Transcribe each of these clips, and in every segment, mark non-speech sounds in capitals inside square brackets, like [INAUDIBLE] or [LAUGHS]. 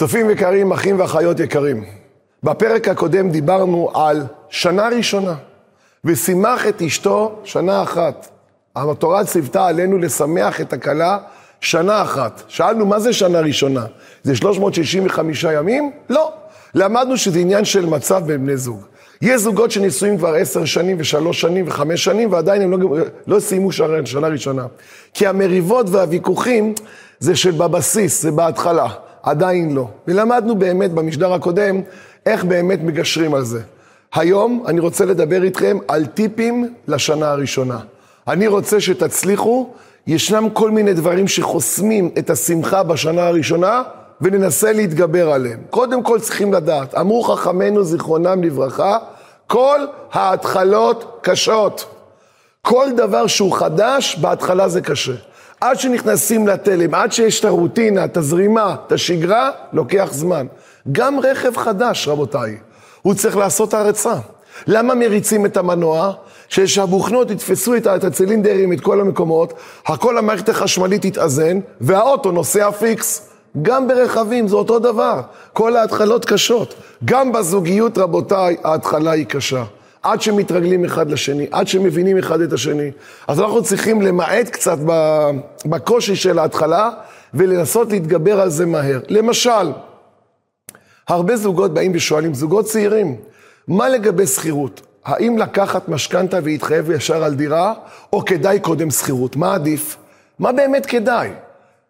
צופים יקרים, אחים ואחיות יקרים, בפרק הקודם דיברנו על שנה ראשונה, ושימח את אשתו שנה אחת. התורה ציוותה עלינו לשמח את הכלה שנה אחת. שאלנו, מה זה שנה ראשונה? זה 365 ימים? לא. למדנו שזה עניין של מצב בין בני זוג. יש זוגות שנישואים כבר עשר שנים ושלוש שנים וחמש שנים ועדיין הם לא, לא סיימו שנה, שנה ראשונה. כי המריבות והוויכוחים זה שבבסיס, זה בהתחלה, עדיין לא. ולמדנו באמת במשדר הקודם איך באמת מגשרים על זה. היום אני רוצה לדבר איתכם על טיפים לשנה הראשונה. אני רוצה שתצליחו, ישנם כל מיני דברים שחוסמים את השמחה בשנה הראשונה, וננסה להתגבר עליהם. קודם כל צריכים לדעת, אמרו חכמינו זיכרונם לברכה, כל ההתחלות קשות. כל דבר שהוא חדש, בהתחלה זה קשה. עד שנכנסים לתלם, עד שיש את הרוטינה, את הזרימה, את השגרה, לוקח זמן. גם רכב חדש, רבותיי, הוא צריך לעשות הרצה. למה מריצים את המנוע? שהבוכנות יתפסו את הצילינדרים, את כל המקומות, הכל המערכת החשמלית תתאזן, והאוטו נוסע פיקס. גם ברכבים זה אותו דבר, כל ההתחלות קשות. גם בזוגיות, רבותיי, ההתחלה היא קשה. עד שמתרגלים אחד לשני, עד שמבינים אחד את השני. אז אנחנו צריכים למעט קצת בקושי של ההתחלה, ולנסות להתגבר על זה מהר. למשל, הרבה זוגות באים ושואלים, זוגות צעירים, מה לגבי שכירות? האם לקחת משכנתה ולהתחייב ישר על דירה, או כדאי קודם שכירות? מה עדיף? מה באמת כדאי?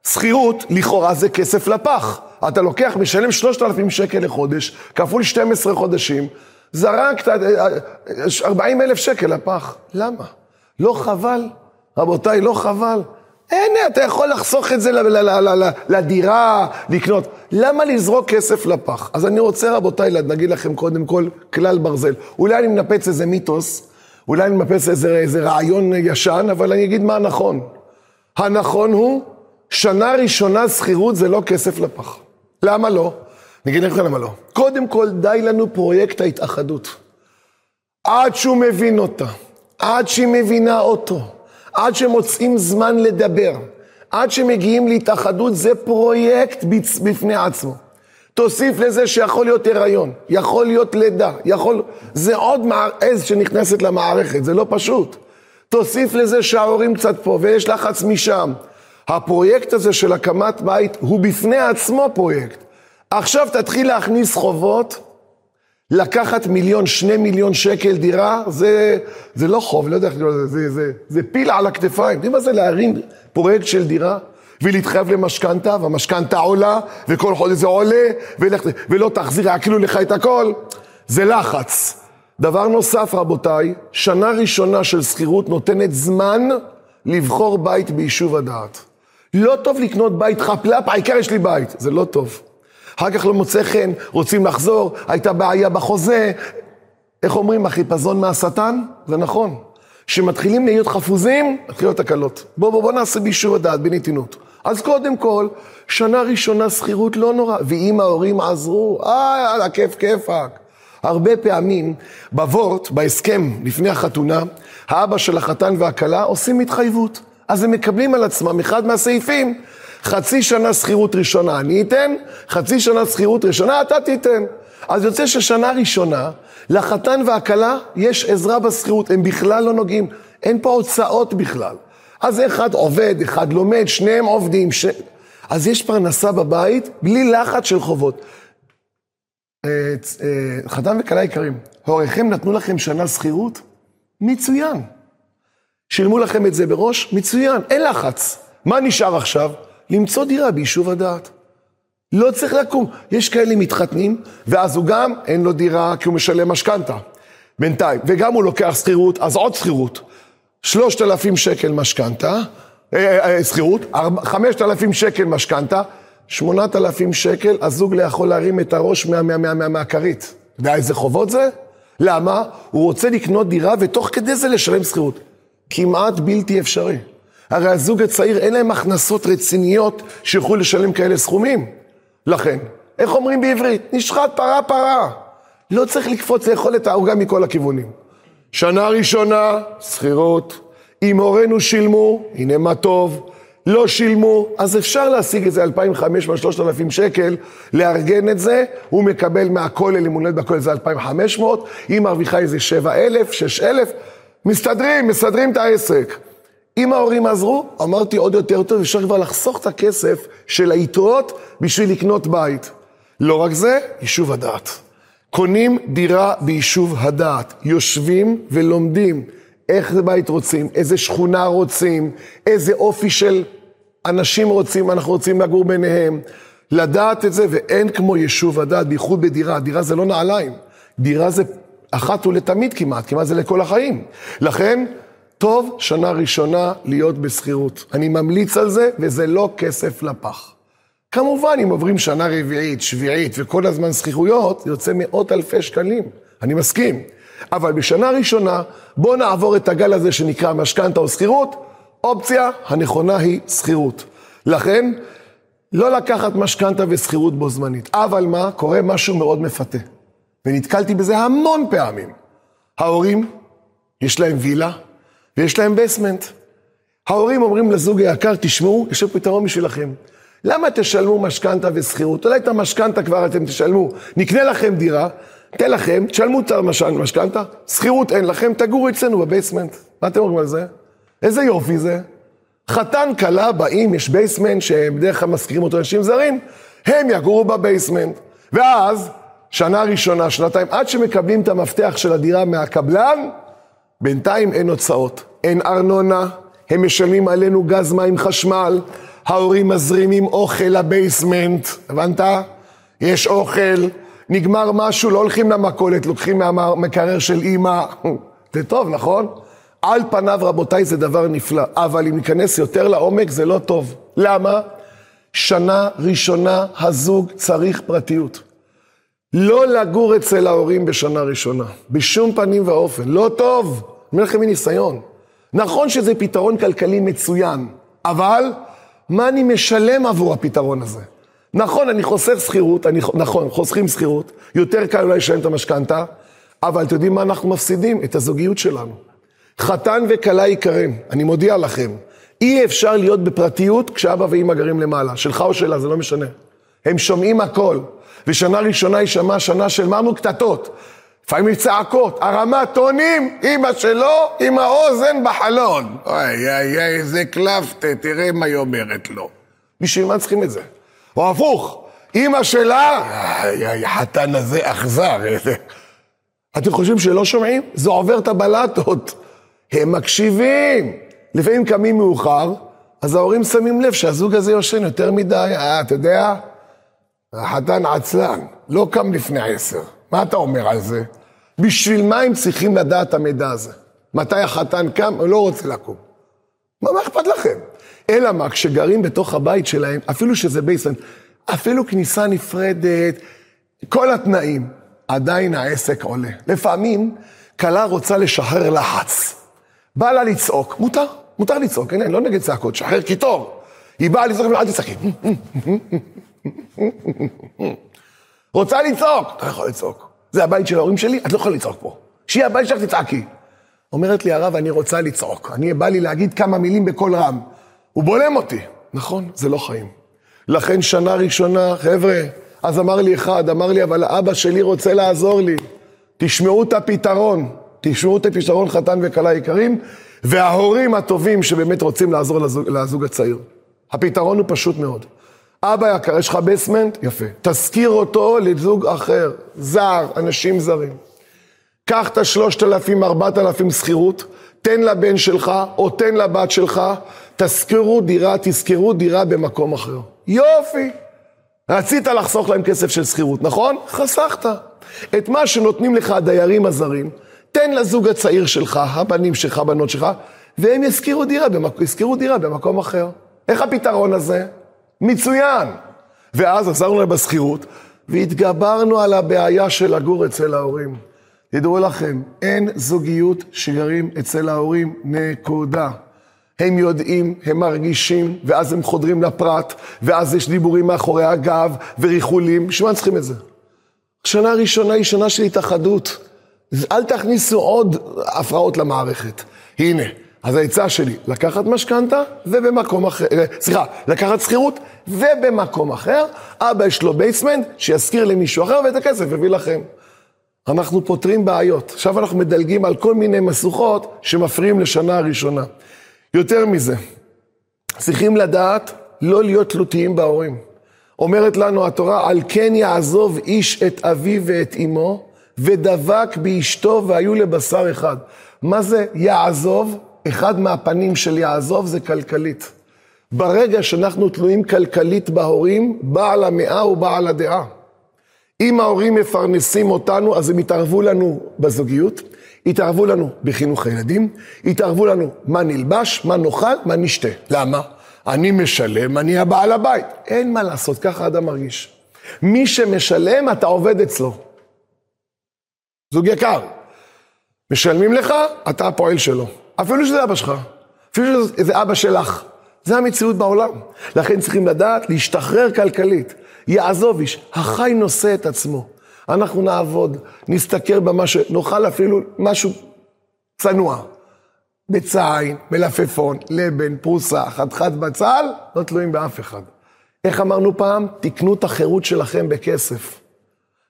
שכירות, לכאורה זה כסף לפח. אתה לוקח, משלם 3,000 שקל לחודש, כפול 12 חודשים, זרקת 40 אלף שקל לפח. למה? לא חבל? רבותיי, לא חבל? הנה, אתה יכול לחסוך את זה לדירה, לקנות. למה לזרוק כסף לפח? אז אני רוצה, רבותיי, נגיד לכם קודם כל כלל ברזל. אולי אני מנפץ איזה מיתוס, אולי אני מנפץ איזה, איזה רעיון ישן, אבל אני אגיד מה הנכון. הנכון הוא, שנה ראשונה שכירות זה לא כסף לפח. למה לא? אני אגיד לכם למה לא. קודם כל, די לנו פרויקט ההתאחדות. עד שהוא מבין אותה, עד שהיא מבינה אותו. עד שמוצאים זמן לדבר, עד שמגיעים להתאחדות, זה פרויקט בפני עצמו. תוסיף לזה שיכול להיות הריון, יכול להיות לידה, יכול... זה עוד עז שנכנסת למערכת, זה לא פשוט. תוסיף לזה שההורים קצת פה ויש לחץ משם. הפרויקט הזה של הקמת בית הוא בפני עצמו פרויקט. עכשיו תתחיל להכניס חובות, לקחת מיליון, שני מיליון שקל דירה, זה, זה לא חוב, לא יודע איך לקרוא לזה, זה, זה, זה פיל על הכתפיים. יודעים מה זה להרים פרויקט של דירה? ולהתחייב למשכנתה, והמשכנתה עולה, וכל חודש זה עולה, ולך, ולא תחזיר, יעקלו לך את הכל. זה לחץ. דבר נוסף, רבותיי, שנה ראשונה של שכירות נותנת זמן לבחור בית ביישוב הדעת. לא טוב לקנות בית חפלפ, העיקר יש לי בית. זה לא טוב. אחר כך לא מוצא חן, רוצים לחזור, הייתה בעיה בחוזה. איך אומרים, החיפזון מהשטן? זה נכון. כשמתחילים להיות חפוזים, מתחילות תקלות. בואו בוא, בוא נעשה בישור הדעת, בנתינות. אז קודם כל, שנה ראשונה שכירות לא נורא, ואם ההורים עזרו, אה, יאללה, כיף כיפאק. הרבה פעמים בוורט, בהסכם לפני החתונה, האבא של החתן והכלה עושים התחייבות. אז הם מקבלים על עצמם אחד מהסעיפים חצי שנה שכירות ראשונה אני אתן, חצי שנה שכירות ראשונה אתה תיתן. אז יוצא ששנה ראשונה, לחתן והכלה יש עזרה בשכירות, הם בכלל לא נוגעים, אין פה הוצאות בכלל. אז אחד עובד, אחד לומד, שניהם עובדים, ש... אז יש פרנסה בבית בלי לחץ של חובות. אה, אה, חתן וכלה יקרים, הוריכם נתנו לכם שנה שכירות? מצוין. שילמו לכם את זה בראש? מצוין, אין לחץ. מה נשאר עכשיו? למצוא דירה ביישוב הדעת. לא צריך לקום. יש כאלה מתחתנים, ואז הוא גם, אין לו דירה כי הוא משלם משכנתה. בינתיים. וגם הוא לוקח שכירות, אז עוד שכירות. שלושת אלפים שקל משכנתה, אה, אה, שכירות, חמשת אלפים שקל משכנתה, שמונת אלפים שקל, הזוג לא יכול להרים את הראש מהכרית. אתה יודע איזה חובות זה? למה? הוא רוצה לקנות דירה ותוך כדי זה לשלם שכירות. כמעט בלתי אפשרי. הרי הזוג הצעיר אין להם הכנסות רציניות שיוכלו לשלם כאלה סכומים. לכן, איך אומרים בעברית? נשחט פרה פרה. לא צריך לקפוץ לאכול את העוגה מכל הכיוונים. שנה ראשונה, שכירות. אם הורינו שילמו, הנה מה טוב. לא שילמו, אז אפשר להשיג איזה 2,500-3,000 שקל, לארגן את זה, הוא מקבל מהכולל, אם הוא נולד בכולל זה 2,500, היא מרוויחה איזה 7,000, 6,000, מסתדרים, מסדרים את העסק. אם ההורים עזרו, אמרתי עוד יותר טוב, אפשר כבר לחסוך את הכסף של היתרות בשביל לקנות בית. לא רק זה, יישוב הדעת. קונים דירה ביישוב הדעת, יושבים ולומדים איך זה בית רוצים, איזה שכונה רוצים, איזה אופי של אנשים רוצים, אנחנו רוצים לגור ביניהם. לדעת את זה, ואין כמו יישוב הדעת, בייחוד בדירה. דירה זה לא נעליים, דירה זה אחת ולתמיד כמעט, כמעט זה לכל החיים. לכן, טוב שנה ראשונה להיות בשכירות. אני ממליץ על זה, וזה לא כסף לפח. כמובן, אם עוברים שנה רביעית, שביעית וכל הזמן זכירויות, זה יוצא מאות אלפי שקלים. אני מסכים. אבל בשנה ראשונה, בואו נעבור את הגל הזה שנקרא משכנתה או שכירות, אופציה הנכונה היא שכירות. לכן, לא לקחת משכנתה ושכירות בו זמנית. אבל מה? קורה משהו מאוד מפתה. ונתקלתי בזה המון פעמים. ההורים, יש להם וילה ויש להם בסמנט. ההורים אומרים לזוג היקר, תשמעו, יש פתרון בשבילכם. למה תשלמו משכנתה ושכירות? אולי את המשכנתה כבר אתם תשלמו, נקנה לכם דירה, ניתן לכם, תשלמו את המשכנתה, שכירות אין לכם, תגורו אצלנו ב basement. מה אתם אומרים על זה? איזה יופי זה. חתן, כלה, באים, יש basement שבדרך כלל משכירים אותו לאנשים זרים, הם יגורו ב basement. ואז, שנה ראשונה, שנתיים, עד שמקבלים את המפתח של הדירה מהקבלן, בינתיים אין הוצאות, אין ארנונה, הם משלמים עלינו גז, מים, חשמל, ההורים מזרימים אוכל לבייסמנט, הבנת? יש אוכל, נגמר משהו, לא הולכים למכולת, לוקחים מהמקרר של אימא. [LAUGHS] זה טוב, נכון? על פניו, רבותיי, זה דבר נפלא, אבל אם ניכנס יותר לעומק, זה לא טוב. למה? שנה ראשונה הזוג צריך פרטיות. לא לגור אצל ההורים בשנה ראשונה, בשום פנים ואופן. לא טוב, אני אומר לכם מניסיון. נכון שזה פתרון כלכלי מצוין, אבל מה אני משלם עבור הפתרון הזה? נכון, אני חוסך שכירות, נכון, חוסכים שכירות, יותר קל אולי לשלם את המשכנתה, אבל אתם יודעים מה אנחנו מפסידים? את הזוגיות שלנו. חתן וכלה יקרים, אני מודיע לכם, אי אפשר להיות בפרטיות כשאבא ואמא גרים למעלה, שלך או שלה, זה לא משנה. הם שומעים הכל, ושנה ראשונה יישמע שנה של מרנו קטטות. לפעמים צעקות, הרמת טונים, אמא שלו עם האוזן בחלון. אוי, אוי, אוי, איזה קלפטה, תראה מה היא אומרת לו. בשביל מה צריכים את זה? או הפוך, אמא שלה, החתן הזה אכזר. [LAUGHS] אתם חושבים שלא שומעים? זה עובר את הבלטות. הם מקשיבים. לפעמים קמים מאוחר, אז ההורים שמים לב שהזוג הזה יושן יותר מדי. אה, אתה יודע, החתן עצלן, לא קם לפני עשר. מה אתה אומר על זה? בשביל מה הם צריכים לדעת את המידע הזה? מתי החתן קם? הוא לא רוצה לקום. מה, מה אכפת לכם? אלא מה, כשגרים בתוך הבית שלהם, אפילו שזה בייסן, אפילו כניסה נפרדת, כל התנאים, עדיין העסק עולה. לפעמים כלה רוצה לשחרר לחץ. בא לה לצעוק, מותר, מותר לצעוק, אין, לא נגד צעקות, שחרר קיטור. היא באה לצעוק, אל תצעקי. רוצה לצעוק, אתה יכול לצעוק. זה הבית של ההורים שלי, את לא יכולה לצעוק פה. שיהיה הבית שלך, תצעקי. אומרת לי הרב, אני רוצה לצעוק. אני בא לי להגיד כמה מילים בקול רם. הוא בולם אותי. נכון, זה לא חיים. לכן שנה ראשונה, חבר'ה, אז אמר לי אחד, אמר לי, אבל אבא שלי רוצה לעזור לי. תשמעו את הפתרון, תשמעו את הפתרון חתן וכלה יקרים, וההורים הטובים שבאמת רוצים לעזור לזוג, לזוג הצעיר. הפתרון הוא פשוט מאוד. אבא יקר, יש לך בסמנט? יפה. תזכיר אותו לזוג אחר, זר, אנשים זרים. קח את השלושת אלפים, ארבעת אלפים שכירות, תן לבן שלך או תן לבת שלך, תזכרו דירה, תזכרו דירה במקום אחר. יופי. רצית לחסוך להם כסף של שכירות, נכון? חסכת. את מה שנותנים לך הדיירים הזרים, תן לזוג הצעיר שלך, הבנים שלך, הבנות שלך, והם יזכירו דירה, במק... דירה במקום אחר. איך הפתרון הזה? מצוין. ואז עזרנו להם בשכירות, והתגברנו על הבעיה של לגור אצל ההורים. תדעו לכם, אין זוגיות שגרים אצל ההורים, נקודה. הם יודעים, הם מרגישים, ואז הם חודרים לפרט, ואז יש דיבורים מאחורי הגב, וריחולים, בשביל מה צריכים את זה? שנה ראשונה היא שנה של התאחדות. אל תכניסו עוד הפרעות למערכת. הנה, אז העצה שלי, לקחת משכנתה ובמקום אחר, אה, סליחה, לקחת שכירות ובמקום אחר, אבא יש לו basement, שישכיר למישהו אחר ואת הכסף יביא לכם. אנחנו פותרים בעיות. עכשיו אנחנו מדלגים על כל מיני משוכות שמפריעים לשנה הראשונה. יותר מזה, צריכים לדעת לא להיות תלותיים בהורים. אומרת לנו התורה, על כן יעזוב איש את אביו ואת אמו, ודבק באשתו והיו לבשר אחד. מה זה יעזוב? אחד מהפנים של יעזוב זה כלכלית. ברגע שאנחנו תלויים כלכלית בהורים, בעל המאה הוא בעל הדעה. אם ההורים מפרנסים אותנו, אז הם יתערבו לנו בזוגיות, יתערבו לנו בחינוך הילדים, יתערבו לנו מה נלבש, מה נאכל, מה נשתה. למה? אני משלם, אני הבעל הבית. אין מה לעשות, ככה אדם מרגיש. מי שמשלם, אתה עובד אצלו. זוג יקר. משלמים לך, אתה הפועל שלו. אפילו שזה אבא שלך, אפילו שזה אבא שלך. זה המציאות בעולם. לכן צריכים לדעת להשתחרר כלכלית. יעזוב איש, החי נושא את עצמו. אנחנו נעבוד, נסתכר במה שנאכל אפילו משהו צנוע. בצעין, מלפפון, לבן, פרוסה, חתיכת בצל, לא תלויים באף אחד. איך אמרנו פעם? תקנו את החירות שלכם בכסף.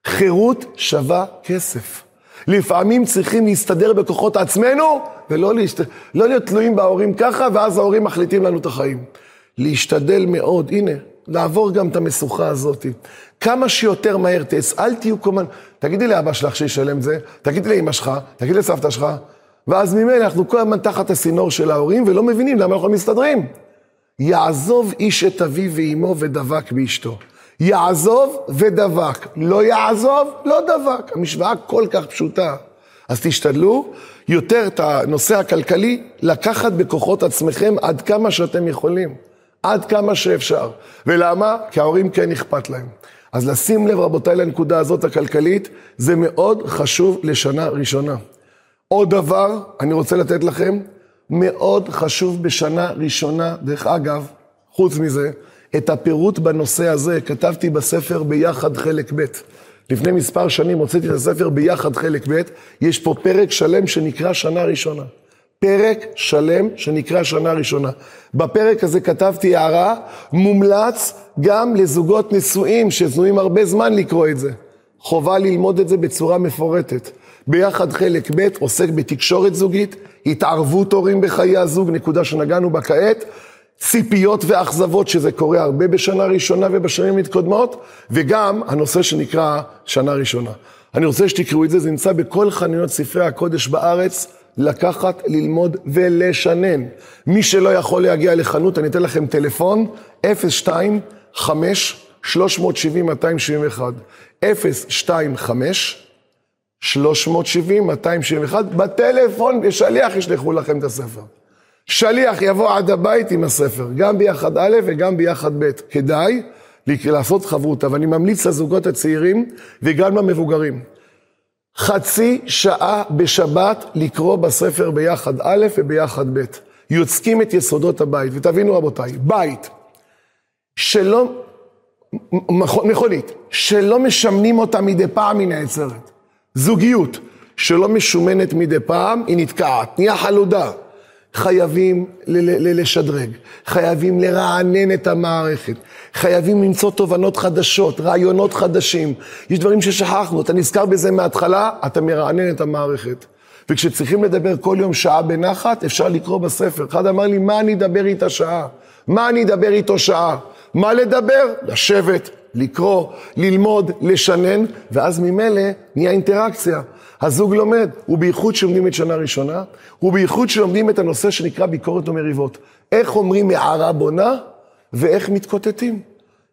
חירות שווה כסף. לפעמים צריכים להסתדר בכוחות עצמנו, ולא להשת... לא להיות תלויים בהורים ככה, ואז ההורים מחליטים לנו את החיים. להשתדל מאוד, הנה, לעבור גם את המשוכה הזאת. כמה שיותר מהר תעש, אל תהיו כל הזמן, תגידי לאבא שלך שישלם זה, תגידי לאמא שלך, תגידי לסבתא שלך, ואז ממילא אנחנו כל הזמן תחת הסינור של ההורים, ולא מבינים למה אנחנו מסתדרים. יעזוב איש את אביו ואימו ודבק באשתו. יעזוב ודבק. לא יעזוב, לא דבק. המשוואה כל כך פשוטה. אז תשתדלו יותר את הנושא הכלכלי, לקחת בכוחות עצמכם עד כמה שאתם יכולים. עד כמה שאפשר. ולמה? כי ההורים כן אכפת להם. אז לשים לב, רבותיי, לנקודה הזאת הכלכלית, זה מאוד חשוב לשנה ראשונה. עוד דבר, אני רוצה לתת לכם, מאוד חשוב בשנה ראשונה, דרך אגב, חוץ מזה, את הפירוט בנושא הזה כתבתי בספר ביחד חלק ב'. לפני מספר שנים הוצאתי את הספר ביחד חלק ב', יש פה פרק שלם שנקרא שנה ראשונה. פרק שלם שנקרא שנה ראשונה. בפרק הזה כתבתי הערה, מומלץ גם לזוגות נשואים שזנויים הרבה זמן לקרוא את זה. חובה ללמוד את זה בצורה מפורטת. ביחד חלק ב' עוסק בתקשורת זוגית, התערבות הורים בחיי הזוג, נקודה שנגענו בה כעת, ציפיות ואכזבות, שזה קורה הרבה בשנה ראשונה ובשנים מתקודמות, וגם הנושא שנקרא שנה ראשונה. אני רוצה שתקראו את זה, זה נמצא בכל חנויות ספרי הקודש בארץ, לקחת, ללמוד ולשנן. מי שלא יכול להגיע לחנות, אני אתן לכם טלפון, 025 370 271 025 370 271 בטלפון, בשליח ישלחו לכם את הספר. שליח יבוא עד הבית עם הספר, גם ביחד א' וגם ביחד ב'. כדאי לעשות חברותא, ואני ממליץ לזוגות הצעירים וגם למבוגרים. חצי שעה בשבת לקרוא בספר ביחד א' וביחד ב'. יוצקים את יסודות הבית. ותבינו רבותיי, בית שלא, מכונית, שלא משמנים אותה מדי פעם היא נעצרת. זוגיות שלא משומנת מדי פעם היא נתקעת, נהיה חלודה. חייבים לשדרג, חייבים לרענן את המערכת, חייבים למצוא תובנות חדשות, רעיונות חדשים. יש דברים ששכחנו, אתה נזכר בזה מההתחלה, אתה מרענן את המערכת. וכשצריכים לדבר כל יום שעה בנחת, אפשר לקרוא בספר. אחד אמר לי, מה אני אדבר איתה שעה? מה אני אדבר איתו שעה? מה לדבר? לשבת, לקרוא, ללמוד, לשנן, ואז ממילא נהיה אינטראקציה. הזוג לומד, ובייחוד שלומדים את שנה ראשונה, ובייחוד שלומדים את הנושא שנקרא ביקורת ומריבות. איך אומרים מערה בונה, ואיך מתקוטטים.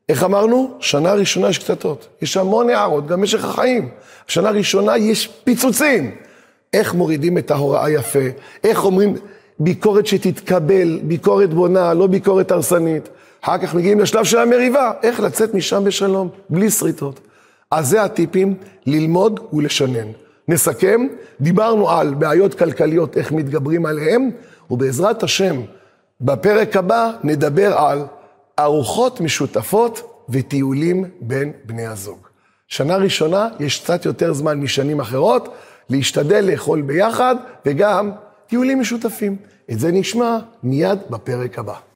איך אמרנו? שנה ראשונה יש קטטות. יש המון הערות, גם במשך החיים. שנה ראשונה יש פיצוצים. איך מורידים את ההוראה יפה, איך אומרים ביקורת שתתקבל, ביקורת בונה, לא ביקורת הרסנית. אחר כך מגיעים לשלב של המריבה, איך לצאת משם בשלום, בלי שריטות. אז זה הטיפים, ללמוד ולשנן. נסכם, דיברנו על בעיות כלכליות, איך מתגברים עליהן, ובעזרת השם, בפרק הבא נדבר על ארוחות משותפות וטיולים בין בני הזוג. שנה ראשונה יש קצת יותר זמן משנים אחרות, להשתדל לאכול ביחד, וגם טיולים משותפים. את זה נשמע מיד בפרק הבא.